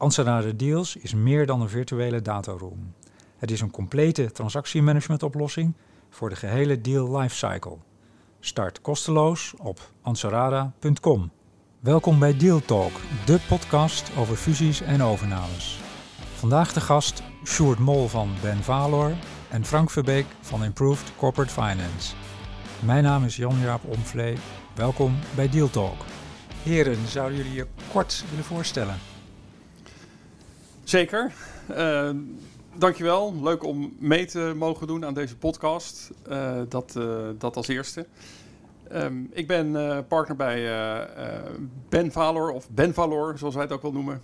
Anserada Deals is meer dan een virtuele dataroom. Het is een complete transactiemanagement-oplossing voor de gehele deal lifecycle. Start kosteloos op ansarada.com. Welkom bij Deal Talk, de podcast over fusies en overnames. Vandaag de gast Sjoerd Mol van Ben Valor en Frank Verbeek van Improved Corporate Finance. Mijn naam is Jan-Jaap Omvlee. Welkom bij Deal Talk. Heren, zouden jullie je kort willen voorstellen? Zeker. Uh, dankjewel. Leuk om mee te mogen doen aan deze podcast. Uh, dat, uh, dat als eerste. Um, ik ben uh, partner bij Ben Valor, of Ben Valor, zoals wij het ook wel noemen.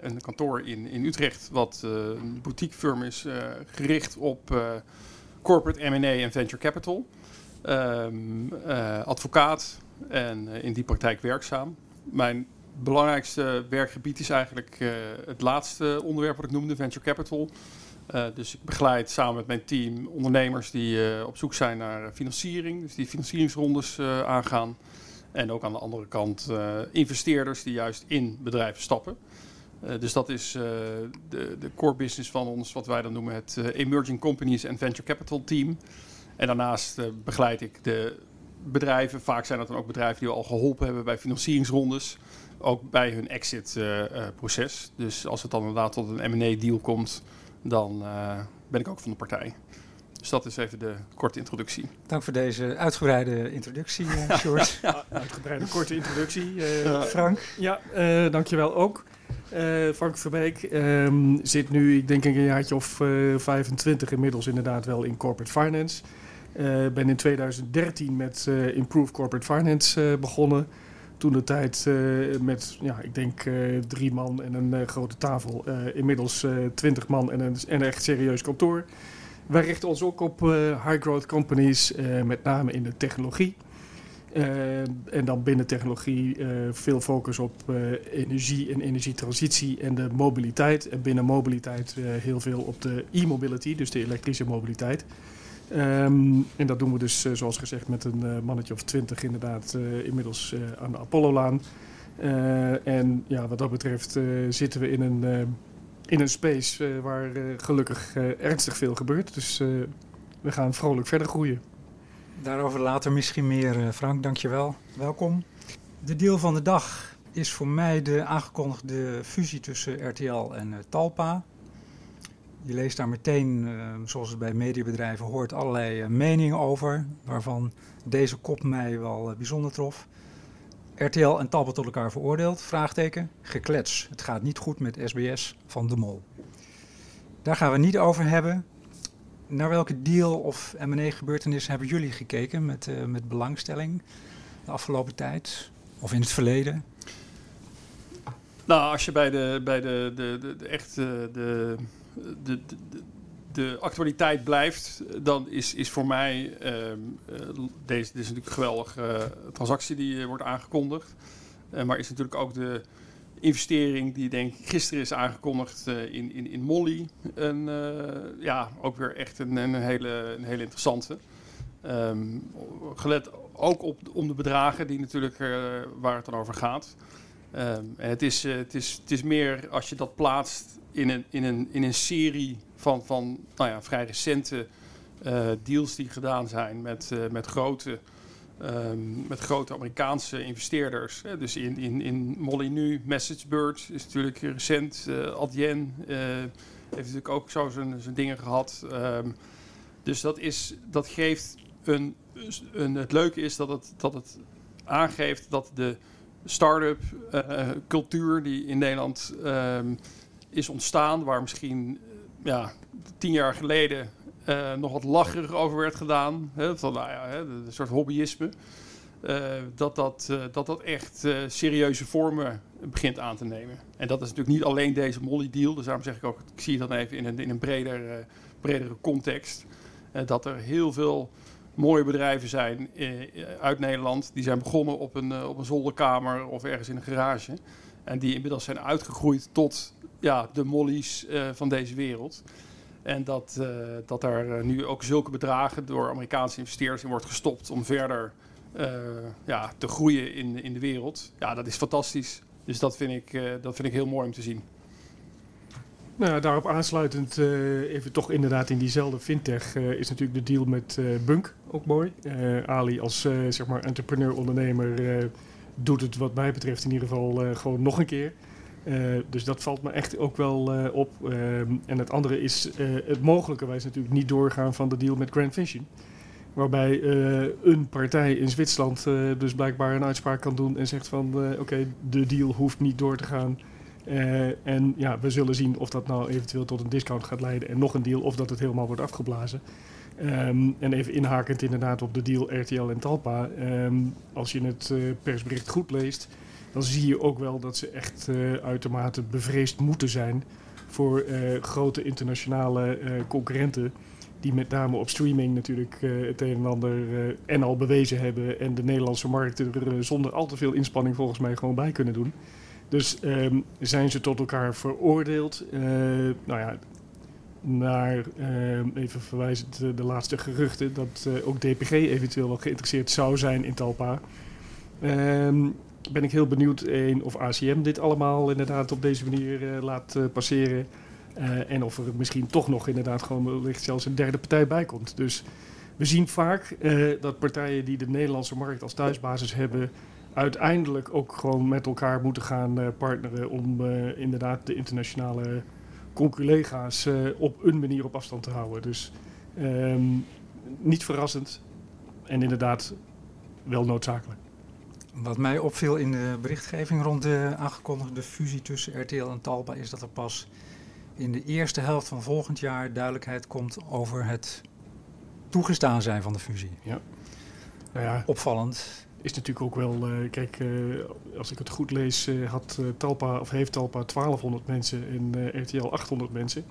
een kantoor in, in Utrecht, wat een boutique firm is gericht op corporate M&A en venture capital. Um, advocaat en in die praktijk werkzaam. Mijn belangrijkste werkgebied is eigenlijk uh, het laatste onderwerp wat ik noemde, venture capital. Uh, dus ik begeleid samen met mijn team ondernemers die uh, op zoek zijn naar financiering, dus die financieringsrondes aangaan. En ook aan de andere kant investeerders die juist in bedrijven stappen. dus dat is de, de, core business van ons, wat wij dan noemen het Emerging Companies and Venture Capital Team. En daarnaast begeleid ik de bedrijven, vaak zijn dat dan ook bedrijven die we al geholpen hebben bij financieringsrondes ook bij hun exit-proces. Eh, eh, dus als het dan inderdaad tot een M&A-deal komt, dan eh, ben ik ook van de partij. Dus dat is even de korte introductie. Dank voor deze uitgebreide introductie, uh, George. ja, uitgebreide korte introductie. Uh, Frank? Ja, uh, dankjewel ook. Frank Verbeek um, zit nu, ik denk een jaartje of 25 inmiddels inderdaad wel in corporate finance. ben in 2013 met Improve Corporate Finance begonnen toen de tijd uh, met, ja, ik denk uh, drie man en een uh, grote tafel. inmiddels twintig man en een, en een echt serieus kantoor. Wij richten ons ook op high growth companies, met name in de technologie. en dan binnen technologie veel focus op energie en energietransitie en de mobiliteit. En binnen mobiliteit heel veel op de e-mobility, dus de elektrische mobiliteit. Um, en dat doen we dus, uh, zoals gezegd, met een uh, mannetje of twintig inderdaad uh, inmiddels aan de Apollo-laan. en ja, wat dat betreft zitten we in een, in een space waar gelukkig ernstig veel gebeurt. Dus we gaan vrolijk verder groeien. Daarover later misschien meer, Frank. Dankjewel. Welkom. De deal van de dag is voor mij de aangekondigde fusie tussen RTL en Talpa. Je leest daar meteen, uh, zoals het bij mediabedrijven hoort, allerlei uh, meningen over. Waarvan deze kop mij wel uh, bijzonder trof. RTL en Talbot tot elkaar veroordeeld? Vraagteken. Geklets. Het gaat niet goed met SBS van de Mol. Daar gaan we niet over hebben. Naar welke deal of M&A gebeurtenis hebben jullie gekeken met, met belangstelling de afgelopen tijd? Of in het verleden? Nou, als je bij de, bij de, de, de, de echt de de, de, actualiteit blijft, dan is, is voor mij uh, deze, dit is natuurlijk een geweldige uh, transactie die uh, wordt aangekondigd. maar is natuurlijk ook de investering die denk ik gisteren is aangekondigd in, in, in Molly. En, ja, ook weer echt een, een, hele, een hele interessante. Um, gelet ook op, om de bedragen die natuurlijk waar het dan over gaat. Um, het, is, het, is, het is meer als je dat plaatst in een, in een, in een serie van, van nou ja, vrij recente uh, deals die gedaan zijn met, uh, met, grote, um, met grote Amerikaanse investeerders. Hè. Dus in, in, in Molyneux, MessageBird is natuurlijk recent. Uh, Adyen heeft natuurlijk ook zo zijn, zijn dingen gehad. Um, dus dat, is, dat geeft een, een... Het leuke is dat het, dat het aangeeft dat de start-up cultuur die in Nederland... Um, is ontstaan, waar misschien eh, ja, tien jaar geleden uh, nog wat lacherig over werd gedaan. Hè, van, nou ja, hè, een soort hobbyisme. dat, dat, dat dat echt serieuze vormen begint aan te nemen. En dat is natuurlijk niet alleen deze Molly-deal. Dus daarom zeg ik ook, ik zie dan even in een, in een breder, bredere context. dat er heel veel mooie bedrijven zijn uit Nederland. Die zijn begonnen op een, op een zolderkamer of ergens in een garage. En die inmiddels zijn uitgegroeid tot ja, de mollies van deze wereld. En dat, uh, dat daar eh, nu ook zulke bedragen door Amerikaanse investeerders in wordt gestopt om verder ja, te groeien in, in de wereld. Ja, dat is fantastisch. Dus dat vind ik, dat vind ik heel mooi om te zien. Nou daarop aansluitend, even toch inderdaad in diezelfde fintech, is natuurlijk de deal met Bunk ook mooi. Ali als zeg maar entrepreneur, ondernemer doet het wat mij betreft in ieder geval gewoon nog een keer. Uh, dus dat valt me echt ook wel uh, op. Uh, en het andere is uh, het mogelijkerwijs natuurlijk niet doorgaan van de deal met Grand Vision. Waarbij een partij in Zwitserland dus blijkbaar een uitspraak kan doen en zegt van oké, de deal hoeft niet door te gaan. en ja, we zullen zien of dat nou eventueel tot een discount gaat leiden en nog een deal of dat het helemaal wordt afgeblazen. Um, en even inhakend inderdaad op de deal RTL en Talpa. Um, als je het persbericht goed leest, dan zie je ook wel dat ze echt uh, uitermate bevreesd moeten zijn voor uh, grote internationale uh, concurrenten. Die met name op streaming natuurlijk het een en ander en al bewezen hebben. En de Nederlandse markt er zonder al te veel inspanning volgens mij gewoon bij kunnen doen. Dus um, zijn ze tot elkaar veroordeeld? nou ja, naar, even verwijzend de laatste geruchten, dat ook DPG eventueel wel geïnteresseerd zou zijn in Talpa. Um, ben ik heel benieuwd één, of ACM dit allemaal inderdaad op deze manier uh, laat uh, passeren. Uh, en of er misschien toch nog inderdaad gewoon wellicht zelfs een derde partij bij komt. Dus we zien vaak dat partijen die de Nederlandse markt als thuisbasis hebben, uiteindelijk ook gewoon met elkaar moeten gaan partneren om inderdaad de internationale conculega's op een manier op afstand te houden. Dus um, niet verrassend en inderdaad wel noodzakelijk. Wat mij opviel in de berichtgeving rond de aangekondigde fusie tussen RTL en Talpa is dat er pas in de eerste helft van volgend jaar duidelijkheid komt over het toegestaan zijn van de fusie. Ja. Nou ja, Opvallend. Is natuurlijk ook wel, uh, kijk, uh, als ik het goed lees, uh, had Talpa of heeft Talpa 1200 mensen en RTL 800 mensen.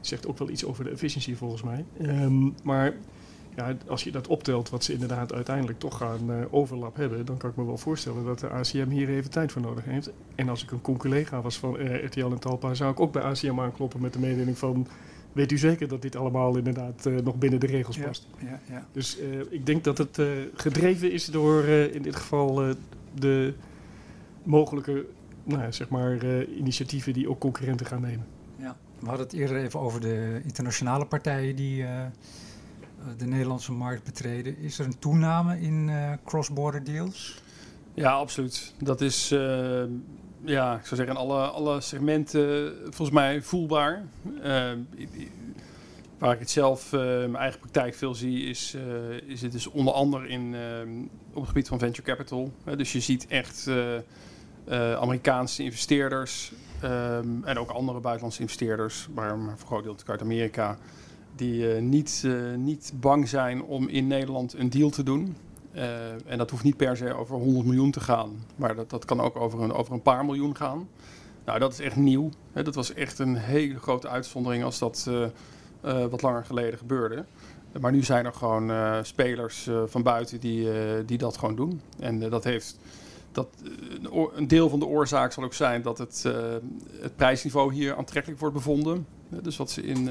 Zegt ook wel iets over de efficiëntie volgens mij. Um, maar ja, als je dat optelt, wat ze inderdaad uiteindelijk toch gaan uh, overlap hebben, dan kan ik me wel voorstellen dat de ACM hier even tijd voor nodig heeft. En als ik een conculega was van uh, RTL en Talpa, zou ik ook bij ACM aankloppen met de mededeling van. Weet u zeker dat dit allemaal inderdaad uh, nog binnen de regels past? Ja, ja. Dus ik denk dat het gedreven is door in dit geval de mogelijke nou, zeg maar, initiatieven die ook concurrenten gaan nemen. Ja, we hadden het eerder even over de internationale partijen die eh, de Nederlandse markt betreden. Is er een toename in uh, cross-border deals? Ja, absoluut. Dat is, uh, ja, ik zou zeggen, in alle, alle segmenten volgens mij voelbaar. Waar ik het zelf in mijn eigen praktijk veel zie, is, is het dus onder andere in, op het gebied van venture capital. dus je ziet echt Amerikaanse investeerders um, en ook andere buitenlandse investeerders, maar, maar voor groot deel uit Amerika die uh, niet, uh, niet bang zijn om in Nederland een deal te doen. Uh, en dat hoeft niet per se over 100 miljoen te gaan, maar dat, dat kan ook over een, over een paar miljoen gaan. Nou, dat is echt nieuw. Dat was echt een hele grote uitzondering als dat wat langer geleden gebeurde. Maar nu zijn er gewoon spelers van buiten die, die dat gewoon doen. En dat heeft dat, een deel van de oorzaak zal ook zijn dat het, het prijsniveau hier aantrekkelijk wordt bevonden. Dus wat ze in,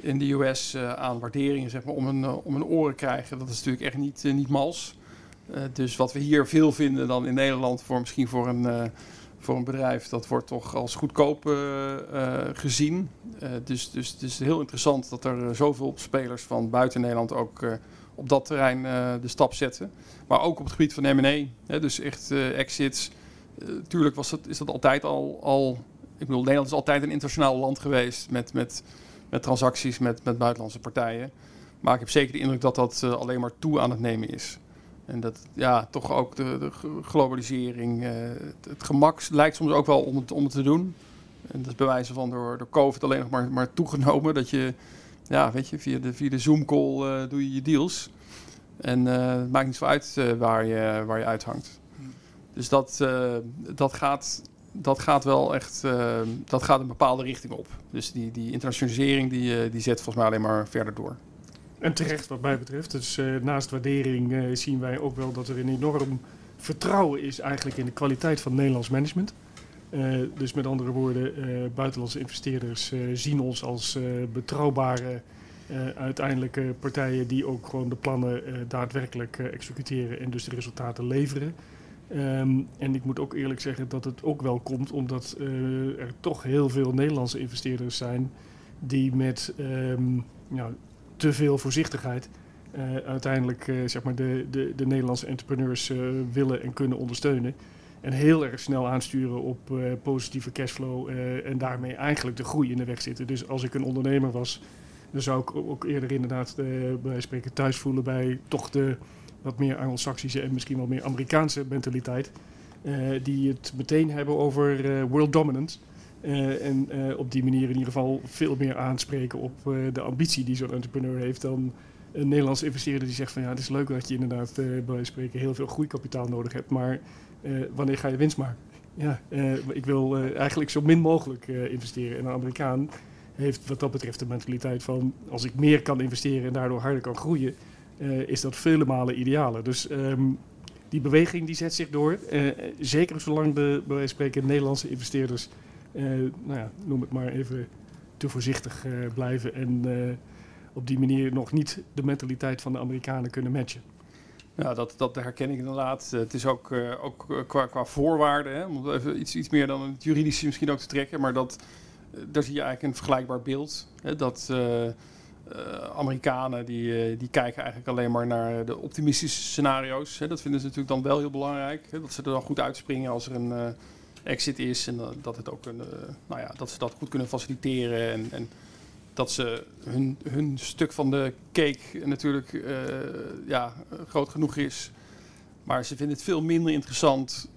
in de US uh, aan waarderingen zeg maar, om, een, uh, om oren krijgen. Dat is natuurlijk echt niet, uh, niet mals. dus wat we hier veel vinden dan in Nederland voor misschien voor een, voor een bedrijf, dat wordt toch als goedkoop gezien. dus, dus het is heel interessant dat er zoveel spelers van buiten Nederland ook op dat terrein de stap zetten. Maar ook op het gebied van M&A, dus echt exits. tuurlijk was dat, is dat altijd al, al... Ik bedoel, Nederland is altijd een internationaal land geweest met... met met transacties met, met buitenlandse partijen. Maar ik heb zeker de indruk dat dat uh, alleen maar toe aan het nemen is. En dat ja, toch ook de, de globalisering, uh, het, het, gemak lijkt soms ook wel om het, om het te doen. En dat is bij wijze van door, door COVID alleen nog maar, maar toegenomen. Dat je, ja, weet je, via de, via de Zoom-call uh, doe je je deals. En het maakt niet zo uit waar, je, waar je uithangt. Dus dat, dat, gaat, dat gaat wel echt dat gaat een bepaalde richting op. Dus die, die internationalisering die, die zet volgens mij alleen maar verder door. En terecht wat mij betreft. Dus naast waardering zien wij ook wel dat er een enorm vertrouwen is eigenlijk in de kwaliteit van Nederlands management. Dus met andere woorden, buitenlandse investeerders zien ons als betrouwbare uiteindelijke partijen die ook gewoon de plannen daadwerkelijk executeren en dus de resultaten leveren. Um, en ik moet ook eerlijk zeggen dat het ook wel komt omdat er toch heel veel Nederlandse investeerders zijn die met ja, te veel voorzichtigheid uiteindelijk zeg maar de, de, de Nederlandse entrepreneurs willen en kunnen ondersteunen. En heel erg snel aansturen op positieve cashflow en daarmee eigenlijk de groei in de weg zitten. Dus als ik een ondernemer was, dan zou ik ook eerder inderdaad bij spreken thuis voelen bij toch de wat meer Anglo-Saxische en misschien wel meer Amerikaanse mentaliteit. die het meteen hebben over world dominance. en op die manier in ieder geval veel meer aanspreken op de ambitie die zo'n entrepreneur heeft dan een Nederlandse investeerder die zegt van ja, het is leuk dat je inderdaad bij spreken heel veel groeikapitaal nodig hebt, maar eh, wanneer ga je winst maken? Ja, eh, ik wil eh, eigenlijk zo min mogelijk investeren. En een Amerikaan heeft wat dat betreft de mentaliteit van... als ik meer kan investeren en daardoor harder kan groeien... is dat vele malen idealer. Dus ehm, die beweging die zet zich door. zeker zolang de, bij Nederlandse investeerders... nou ja, noem het maar even te voorzichtig blijven... en op die manier nog niet de mentaliteit van de Amerikanen kunnen matchen. Ja, dat, dat herken ik inderdaad. Het is ook, ook eh, qua, qua voorwaarden, hè, om even iets, iets meer dan het juridische misschien ook te trekken, maar dat, daar zie je eigenlijk een vergelijkbaar beeld. Hè, dat Amerikanen die, die kijken eigenlijk alleen maar naar de optimistische scenario's. Hè. Dat vinden ze natuurlijk dan wel heel belangrijk. Hè, dat ze er dan goed uitspringen als er een exit is en dat, het ook een, nou ja, dat ze dat goed kunnen faciliteren. En, en dat ze hun, hun stuk van de cake natuurlijk ja, groot genoeg is. Maar ze vinden het veel minder interessant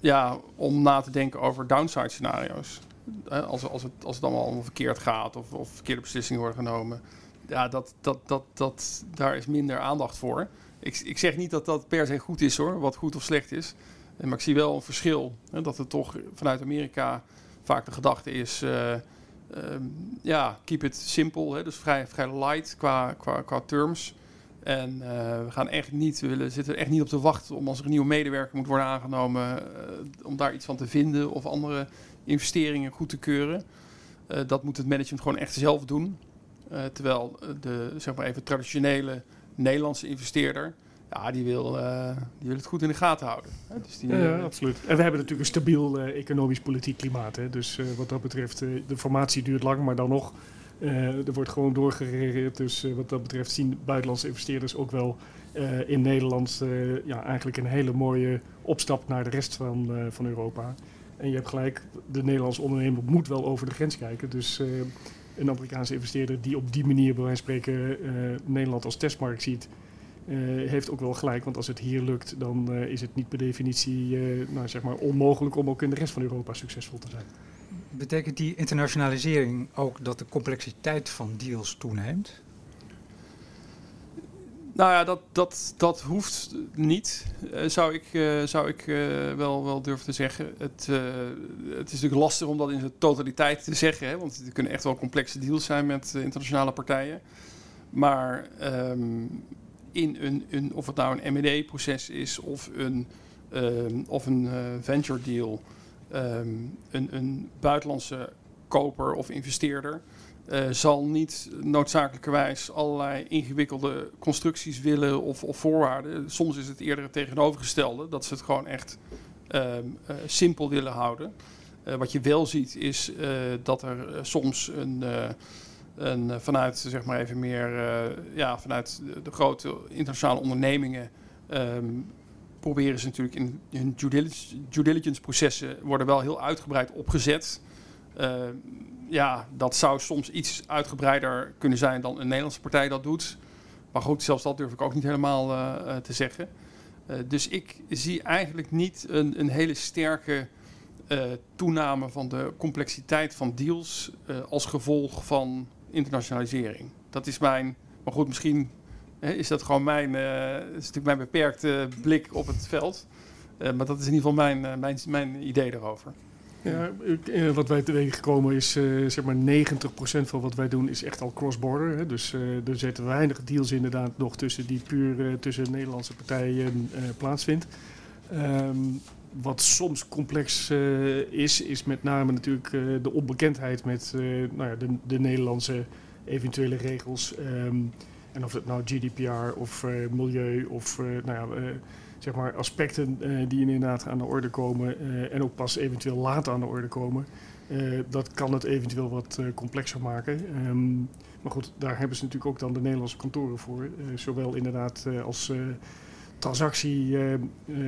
ja, om na te denken over downside scenario's. Als, als, het, als het allemaal verkeerd gaat of, of verkeerde beslissingen worden genomen. Ja, dat, dat, dat, dat, daar is minder aandacht voor. Ik, ik zeg niet dat dat per se goed is hoor, wat goed of slecht is. Maar ik zie wel een verschil. Hè, dat het toch vanuit Amerika vaak de gedachte is... Uh, Ehm, ja, keep it simple. Hè, dus vrij, vrij light qua, qua, qua terms. En uh, we gaan echt niet, willen, zitten echt niet op te wachten om als er een nieuwe medewerker moet worden aangenomen, om daar iets van te vinden of andere investeringen goed te keuren. Uh, dat moet het management gewoon echt zelf doen. terwijl de zeg maar even traditionele Nederlandse investeerder ja, die wil, uh, die wil het goed in de gaten houden. Hè? Dus die, ja, absoluut. En we hebben natuurlijk een stabiel uh, economisch-politiek klimaat. Hè? Dus wat dat betreft, de formatie duurt lang, maar dan nog, er wordt gewoon doorgeregeerd. Dus wat dat betreft zien buitenlandse investeerders ook wel in Nederland ja, eigenlijk een hele mooie opstap naar de rest van, van Europa. En je hebt gelijk, de Nederlandse ondernemer moet wel over de grens kijken. Dus een Amerikaanse investeerder die op die manier bij wijze van spreken Nederland als testmarkt ziet uh, heeft ook wel gelijk, want als het hier lukt, dan is het niet per definitie nou, zeg maar onmogelijk om ook in de rest van Europa succesvol te zijn. Betekent die internationalisering ook dat de complexiteit van deals toeneemt? Nou ja, dat, dat, dat hoeft niet, zou ik, zou ik wel, wel durven te zeggen. Het, het is natuurlijk lastig om dat in zijn totaliteit te zeggen, hè, want er kunnen echt wel complexe deals zijn met internationale partijen. Maar um, in een, een, of het nou een M&A-proces is of een, um, of een venture deal, um, een, een buitenlandse koper of investeerder uh, zal niet noodzakelijkerwijs allerlei ingewikkelde constructies willen of, of, voorwaarden. Soms is het eerder het tegenovergestelde, dat ze het gewoon echt um, uh, simpel willen houden. wat je wel ziet is dat er soms een en eh, vanuit, zeg maar even meer, ja, vanuit de, grote internationale ondernemingen um, proberen ze natuurlijk in hun due diligence, diligence, processen worden wel heel uitgebreid opgezet. Uh, ja, dat zou soms iets uitgebreider kunnen zijn dan een Nederlandse partij dat doet. Maar goed, zelfs dat durf ik ook niet helemaal uh, te zeggen. dus ik zie eigenlijk niet een, een hele sterke toename van de complexiteit van deals als gevolg van internationalisering. Dat is mijn. Maar goed, misschien is dat gewoon mijn, is natuurlijk mijn beperkte blik op het veld. maar dat is in ieder geval mijn, mijn, mijn idee erover. Ja, eh, wat wij te weten gekomen is, uh, zeg maar 90% van wat wij doen is echt al cross-border. Dus uh, er zitten weinig deals inderdaad nog tussen die puur tussen Nederlandse partijen plaatsvindt. Um, wat soms complex is, is met name natuurlijk de onbekendheid met nou ja, de, de, Nederlandse eventuele regels. Um, en of het nou GDPR of milieu of nou ja, zeg maar, aspecten uh, die inderdaad aan de orde komen uh, en ook pas eventueel later aan de orde komen, uh, dat kan het eventueel wat complexer maken. Um, maar goed, daar hebben ze natuurlijk ook dan de Nederlandse kantoren voor. zowel inderdaad als transactie,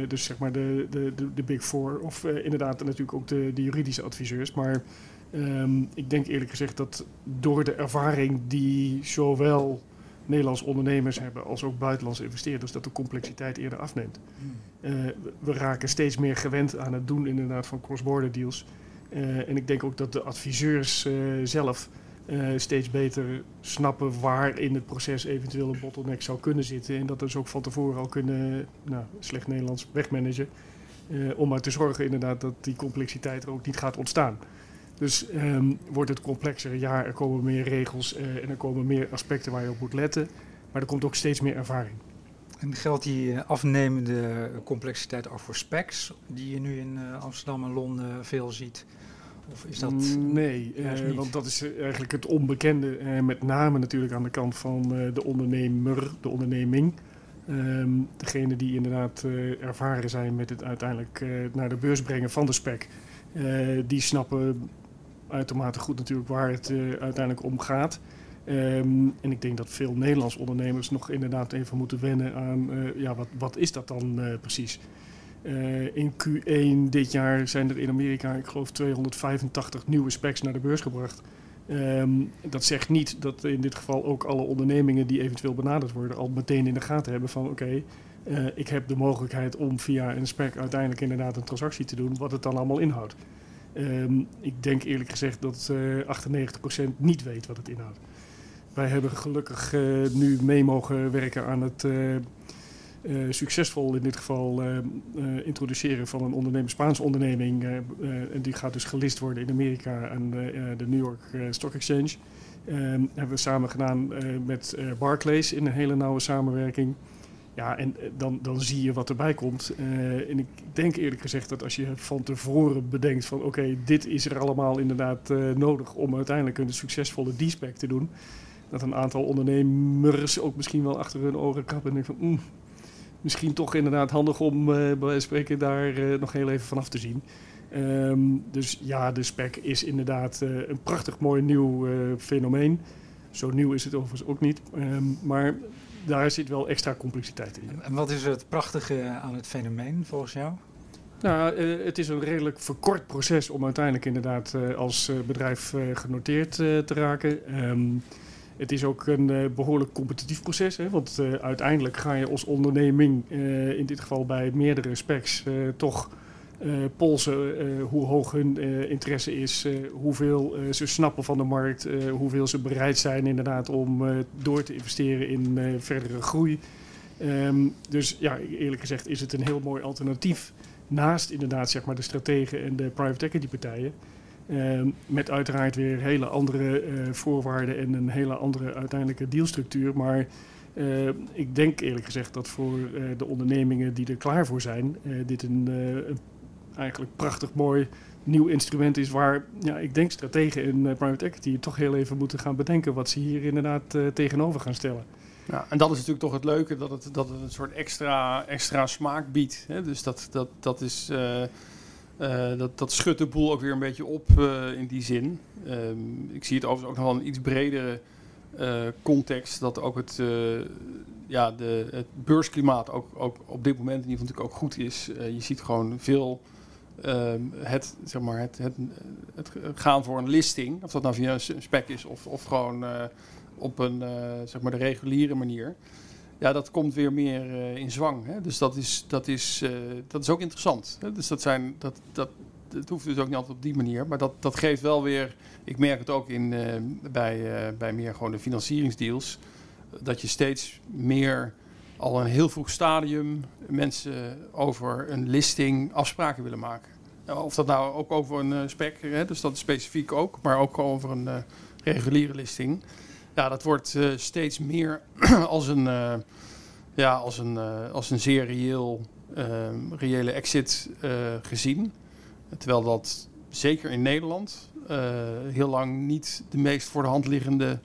dus zeg maar de, de, de, Big Four, of inderdaad natuurlijk ook de, de juridische adviseurs. Maar um, ik denk eerlijk gezegd dat door de ervaring die zowel Nederlandse ondernemers hebben als ook buitenlandse investeerders, dat de complexiteit eerder afneemt. Hmm. Eh, we raken steeds meer gewend aan het doen inderdaad van cross-border deals. Uh, en ik denk ook dat de adviseurs uh, zelf steeds beter snappen waar in het proces eventueel een bottleneck zou kunnen zitten. En dat dus ook van tevoren al kunnen, nou, slecht Nederlands, wegmanagen. om maar te zorgen inderdaad dat die complexiteit er ook niet gaat ontstaan. Dus um, wordt het complexer. Ja, er komen meer regels uh, en er komen meer aspecten waar je op moet letten. Maar er komt ook steeds meer ervaring. En geldt die uh, afnemende complexiteit ook voor specs, die je nu in uh, Amsterdam en Londen veel ziet? Of is dat. Mm, nee, want dat is eigenlijk het onbekende. met name natuurlijk aan de kant van de ondernemer, de onderneming. Um, degene die inderdaad ervaren zijn met het uiteindelijk naar de beurs brengen van de spec. die snappen uitermate goed natuurlijk waar het uh, uiteindelijk om gaat. Um, en ik denk dat veel Nederlandse ondernemers nog inderdaad even moeten wennen aan uh, ja, wat, wat is dat dan uh, precies. in Q1 dit jaar zijn er in Amerika, ik geloof, 285 nieuwe specs naar de beurs gebracht. Um, dat zegt niet dat in dit geval ook alle ondernemingen die eventueel benaderd worden al meteen in de gaten hebben van oké, ik heb de mogelijkheid om via een spec uiteindelijk inderdaad een transactie te doen, wat het dan allemaal inhoudt. Um, ik denk eerlijk gezegd dat uh, eh, 98% niet weet wat het inhoudt. Wij hebben gelukkig uh, nu mee mogen werken aan het uh, succesvol in dit geval introduceren van een Spaanse onderneming. en die gaat dus gelist worden in Amerika aan de New York Stock Exchange. Um, hebben we samen gedaan met Barclays in een hele nauwe samenwerking. Ja, en eh, dan, dan zie je wat erbij komt. Uh, en ik denk eerlijk gezegd dat als je van tevoren bedenkt van... oké, dit is er allemaal inderdaad uh, nodig om uiteindelijk een succesvolle D-spec te doen... dat een aantal ondernemers ook misschien wel achter hun oren krabben en denken van... Mm, misschien toch inderdaad handig om uh, bij spreken daar nog heel even vanaf te zien. Um, dus ja, de spec is inderdaad een prachtig mooi nieuw fenomeen. Zo nieuw is het overigens ook niet. Um, maar daar zit wel extra complexiteit in. En wat is het prachtige aan het fenomeen volgens jou? Nou, uh, het is een redelijk verkort proces om uiteindelijk inderdaad uh, als uh, bedrijf genoteerd te raken. Um, het is ook een behoorlijk competitief proces, hè, want uiteindelijk ga je als onderneming, in dit geval bij meerdere specs, toch polsen uh, hoe hoog hun uh, interesse is, hoeveel ze snappen van de markt, hoeveel ze bereid zijn inderdaad om door te investeren in verdere groei. Um, dus ja, eerlijk gezegd is het een heel mooi alternatief naast inderdaad zeg maar, de strategen en de private equity partijen. Um, met uiteraard weer hele andere voorwaarden en een hele andere uiteindelijke dealstructuur. Maar ik denk eerlijk gezegd dat voor de ondernemingen die er klaar voor zijn, dit een, een eigenlijk prachtig mooi nieuw instrument is waar ja, ik denk strategen in uh, private equity toch heel even moeten gaan bedenken wat ze hier inderdaad uh, tegenover gaan stellen. Ja, en dat is natuurlijk toch het leuke, dat het, dat het een soort extra, extra smaak biedt. Hè? Dus dat, dat, dat, is, uh, dat, dat schudt de boel ook weer een beetje op in die zin. Um, ik zie het overigens ook nog wel een iets bredere context, dat ook het, ja, de, het beursklimaat ook, ook op dit moment in ieder geval natuurlijk ook goed is. je ziet gewoon veel Ehm, het, zeg maar, het, het, het, gaan voor een listing, of dat nou via een spec is of, of gewoon uh, op een, uh, zeg maar de reguliere manier. Ja, dat komt weer meer uh, in zwang. Hè? Dus dat is, dat, is, dat is ook interessant. Hè? Dus dat zijn, dat, dat, het hoeft dus ook niet altijd op die manier. Maar dat, dat geeft wel weer, ik merk het ook in, bij, bij meer gewoon de financieringsdeals. dat je steeds meer al een heel vroeg stadium mensen over een listing afspraken willen maken. Of dat nou ook over een uh, spec, hè, dus dat specifiek ook, maar ook over een uh, reguliere listing. Ja, dat wordt uh, steeds meer als een, ja, als een, als een zeer reële exit gezien. Terwijl dat zeker in Nederland heel lang niet de meest voor de hand liggende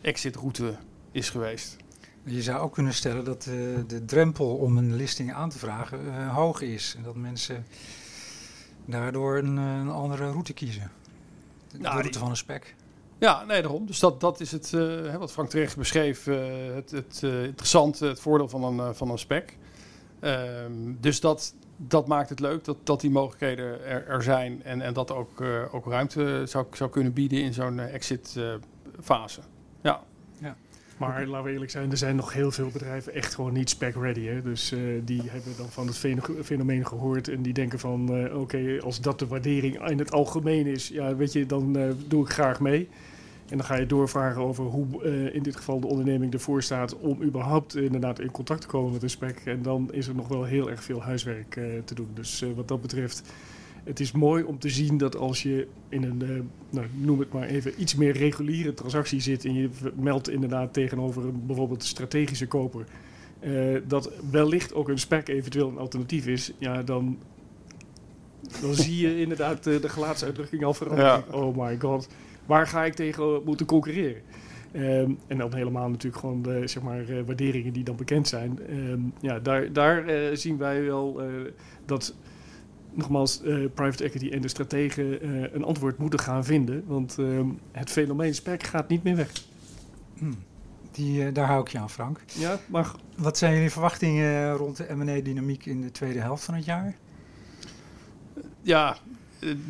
exitroute is geweest. Je zou ook kunnen stellen dat de drempel om een listing aan te vragen hoog is. En dat mensen daardoor een, eh, een andere route kiezen. De nou, route van een spec. Ja, nee, daarom. Dus dat, dat is het, uh, wat Frank terecht beschreef, uh, het, het uh, interessante, het voordeel van een, van een spec. Um, dus dat, dat maakt het leuk dat, dat die mogelijkheden er, er zijn en, en dat ook, ook ruimte zou, zou kunnen bieden in zo'n exit fase. Maar laten we eerlijk zijn, er zijn nog heel veel bedrijven echt gewoon niet spec-ready. Hè? Dus uh, die hebben dan van het fenomeen gehoord en die denken van... Uh, oké, als dat de waardering in het algemeen is, ja, weet je, dan uh, doe ik graag mee. En dan ga je doorvragen over hoe in dit geval de onderneming ervoor staat... om überhaupt inderdaad in contact te komen met een spec. En dan is er nog wel heel erg veel huiswerk te doen. Dus wat dat betreft het is mooi om te zien dat als je in een, uh, nou, noem het maar even, iets meer reguliere transactie zit en je meldt inderdaad tegenover een bijvoorbeeld strategische koper, uh, dat wellicht ook een spec eventueel een alternatief is, ja, dan, dan zie je inderdaad uh, de gelaatsuitdrukking al veranderen. Ja. Oh my god, waar ga ik tegen moeten concurreren? Um, en dan helemaal natuurlijk gewoon de zeg maar, waarderingen die dan bekend zijn. Um, ja, daar, daar zien wij wel dat nogmaals, uh, private equity en de strategen uh, een antwoord moeten gaan vinden. Want uh, het fenomeen spec gaat niet meer weg. Hmm. Die, uh, daar hou ik je aan, Frank. Ja, mag. Wat zijn jullie verwachtingen rond de M&A-dynamiek in de tweede helft van het jaar? Ja,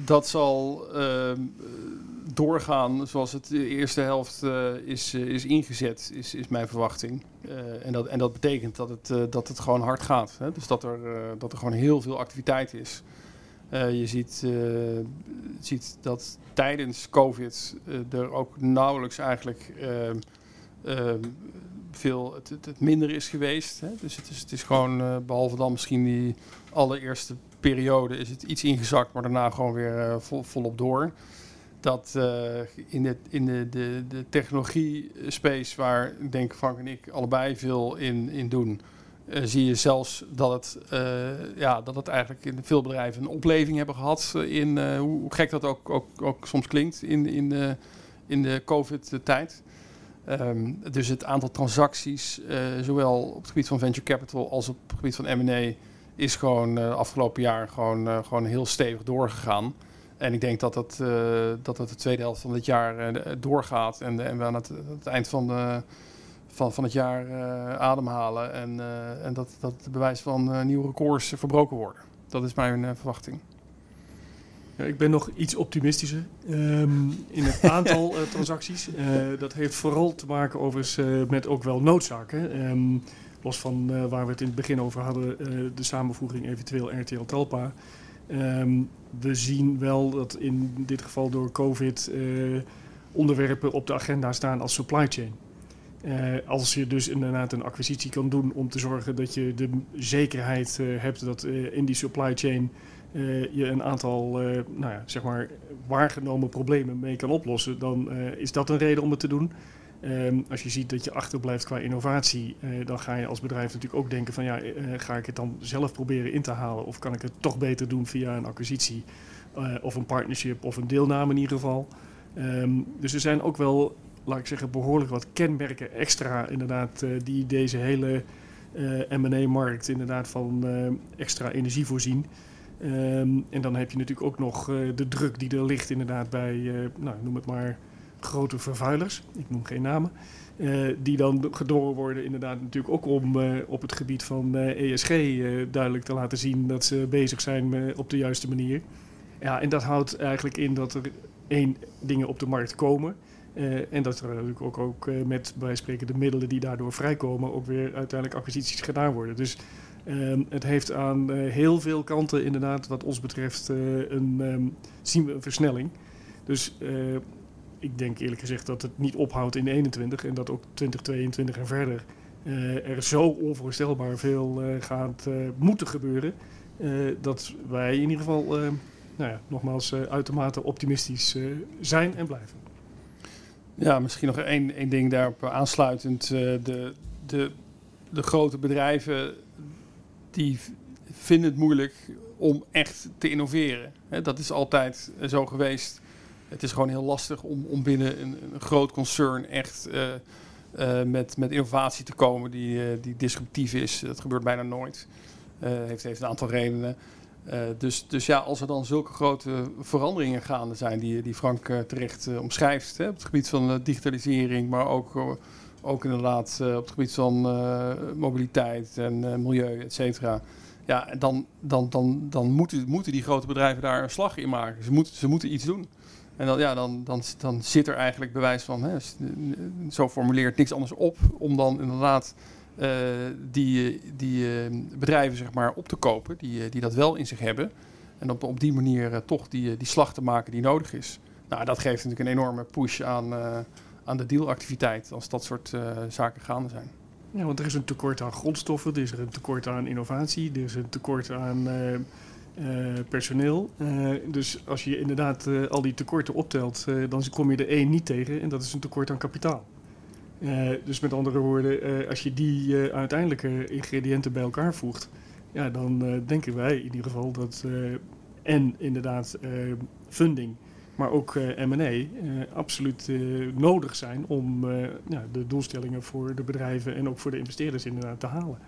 dat zal ehm, doorgaan zoals het de eerste helft is, is ingezet, is, is mijn verwachting. en, dat, en dat betekent dat het, dat het gewoon hard gaat. Hè? Dus dat er, dat er gewoon heel veel activiteit is. Je ziet, ziet, dat tijdens COVID er ook nauwelijks eigenlijk ehm, ehm, veel het, het, het, minder is geweest. Hè? Dus het is, het is gewoon, behalve dan misschien die allereerste periode, is het iets ingezakt, maar daarna gewoon weer vol, volop door. Dat in, de, in de, de, de technologie-space, waar denk Frank en ik allebei veel in, in doen, uh, zie je zelfs dat het, uh, ja, dat het eigenlijk in veel bedrijven een opleving hebben gehad. Eh, in hoe, gek dat ook, ook, ook soms klinkt in, in de, in de COVID-tijd. Um, dus het aantal transacties, zowel op het gebied van venture capital als op het gebied van MA, is gewoon afgelopen jaar gewoon, gewoon heel stevig doorgegaan. En ik denk dat dat, dat, dat de tweede helft van dit jaar doorgaat en, en we aan het, het eind van van, van het jaar uh, ademhalen. En, en dat, dat bewijs van nieuwe records verbroken worden. Dat is mijn verwachting. Ja, ik ben nog iets optimistischer um, in het aantal transacties. dat heeft vooral te maken overigens met ook wel noodzaken. Um, los van waar we het in het begin over hadden, de samenvoeging eventueel RTL Talpa. Um, we zien wel dat in dit geval door COVID onderwerpen op de agenda staan als supply chain. Uh, als je dus inderdaad een acquisitie kan doen om te zorgen dat je de zekerheid uh, hebt dat in die supply chain je een aantal nou ja, zeg maar waargenomen problemen mee kan oplossen, dan is dat een reden om het te doen. Um, als je ziet dat je achterblijft qua innovatie, dan ga je als bedrijf natuurlijk ook denken van ja, ga ik het dan zelf proberen in te halen of kan ik het toch beter doen via een acquisitie of een partnership of een deelname in ieder geval. Um, dus er zijn ook wel laat ik zeggen, behoorlijk wat kenmerken extra inderdaad, die deze hele eh, M&A-markt inderdaad van extra energie voorzien. Um, en dan heb je natuurlijk ook nog de druk die er ligt inderdaad bij, nou, noem het maar, grote vervuilers. Ik noem geen namen. die dan gedwongen worden inderdaad natuurlijk ook om op het gebied van ESG e duidelijk te laten zien dat ze bezig zijn op de juiste manier. Ja, en dat houdt eigenlijk in dat er één dingen op de markt komen... En dat er natuurlijk ook, ook met bij spreken de middelen die daardoor vrijkomen, ook weer uiteindelijk acquisities gedaan worden. Dus uh, het heeft aan eh, heel veel kanten inderdaad, wat ons betreft, een, um, zien we een versnelling. Dus ik denk eerlijk gezegd dat het niet ophoudt in 21 en dat ook 2022 en verder er zo onvoorstelbaar veel gaat moeten gebeuren. dat wij in ieder geval, nou ja, nogmaals, uitermate optimistisch zijn en blijven. Ja, misschien nog één, één ding daarop aansluitend. de, de, de grote bedrijven die vinden het moeilijk om echt te innoveren. dat is altijd zo geweest. Het is gewoon heel lastig om, om binnen een, een groot concern echt uh, uh, met, met innovatie te komen die, uh, die disruptief is. Dat gebeurt bijna nooit. heeft, heeft een aantal redenen. dus, dus ja, als er dan zulke grote veranderingen gaande zijn, die, die Frank terecht omschrijft, hè, op het gebied van digitalisering, maar ook, ook inderdaad op het gebied van mobiliteit en milieu, et cetera ja, dan, dan, dan, dan moeten, moeten die grote bedrijven daar een slag in maken. Ze moeten, ze moeten iets doen. En dan, ja, dan, dan, dan zit er eigenlijk bewijs van, hè, zo formuleert niks anders op, om dan inderdaad uh, die, die uh, bedrijven zeg maar, op te kopen, die, die dat wel in zich hebben. En op, op die manier toch die, die slag te maken die nodig is. Nou, dat geeft natuurlijk een enorme push aan, aan de dealactiviteit als dat soort zaken gaande zijn. Ja, want er is een tekort aan grondstoffen, er is een tekort aan innovatie, er is een tekort aan personeel. Uh, dus als je inderdaad al die tekorten optelt, dan kom je er één niet tegen en dat is een tekort aan kapitaal. dus met andere woorden, als je die uiteindelijke ingrediënten bij elkaar voegt, ja, dan denken wij in ieder geval dat en inderdaad funding maar ook uh, M&A absoluut nodig zijn om de doelstellingen voor de bedrijven en ook voor de investeerders inderdaad te halen.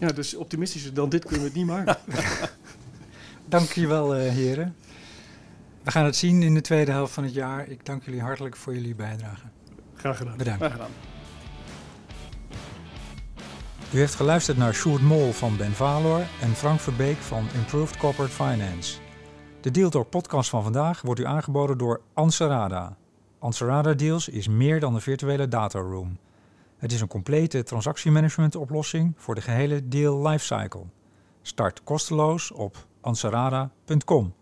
Ja, dus optimistischer dan dit kunnen we het niet maken. dank jullie wel, heren. We gaan het zien in de tweede helft van het jaar. Ik dank jullie hartelijk voor jullie bijdrage. Graag gedaan. Bedankt. Graag gedaan. U heeft geluisterd naar Sjoerd Mol van Ben Valor en Frank Verbeek van Improved Corporate Finance. De Deal Talk podcast van vandaag wordt u aangeboden door Anserada. Anserada Deals is meer dan een virtuele data room. Het is een complete transactiemanagement oplossing voor de gehele deal lifecycle. Start kosteloos op anserada.com.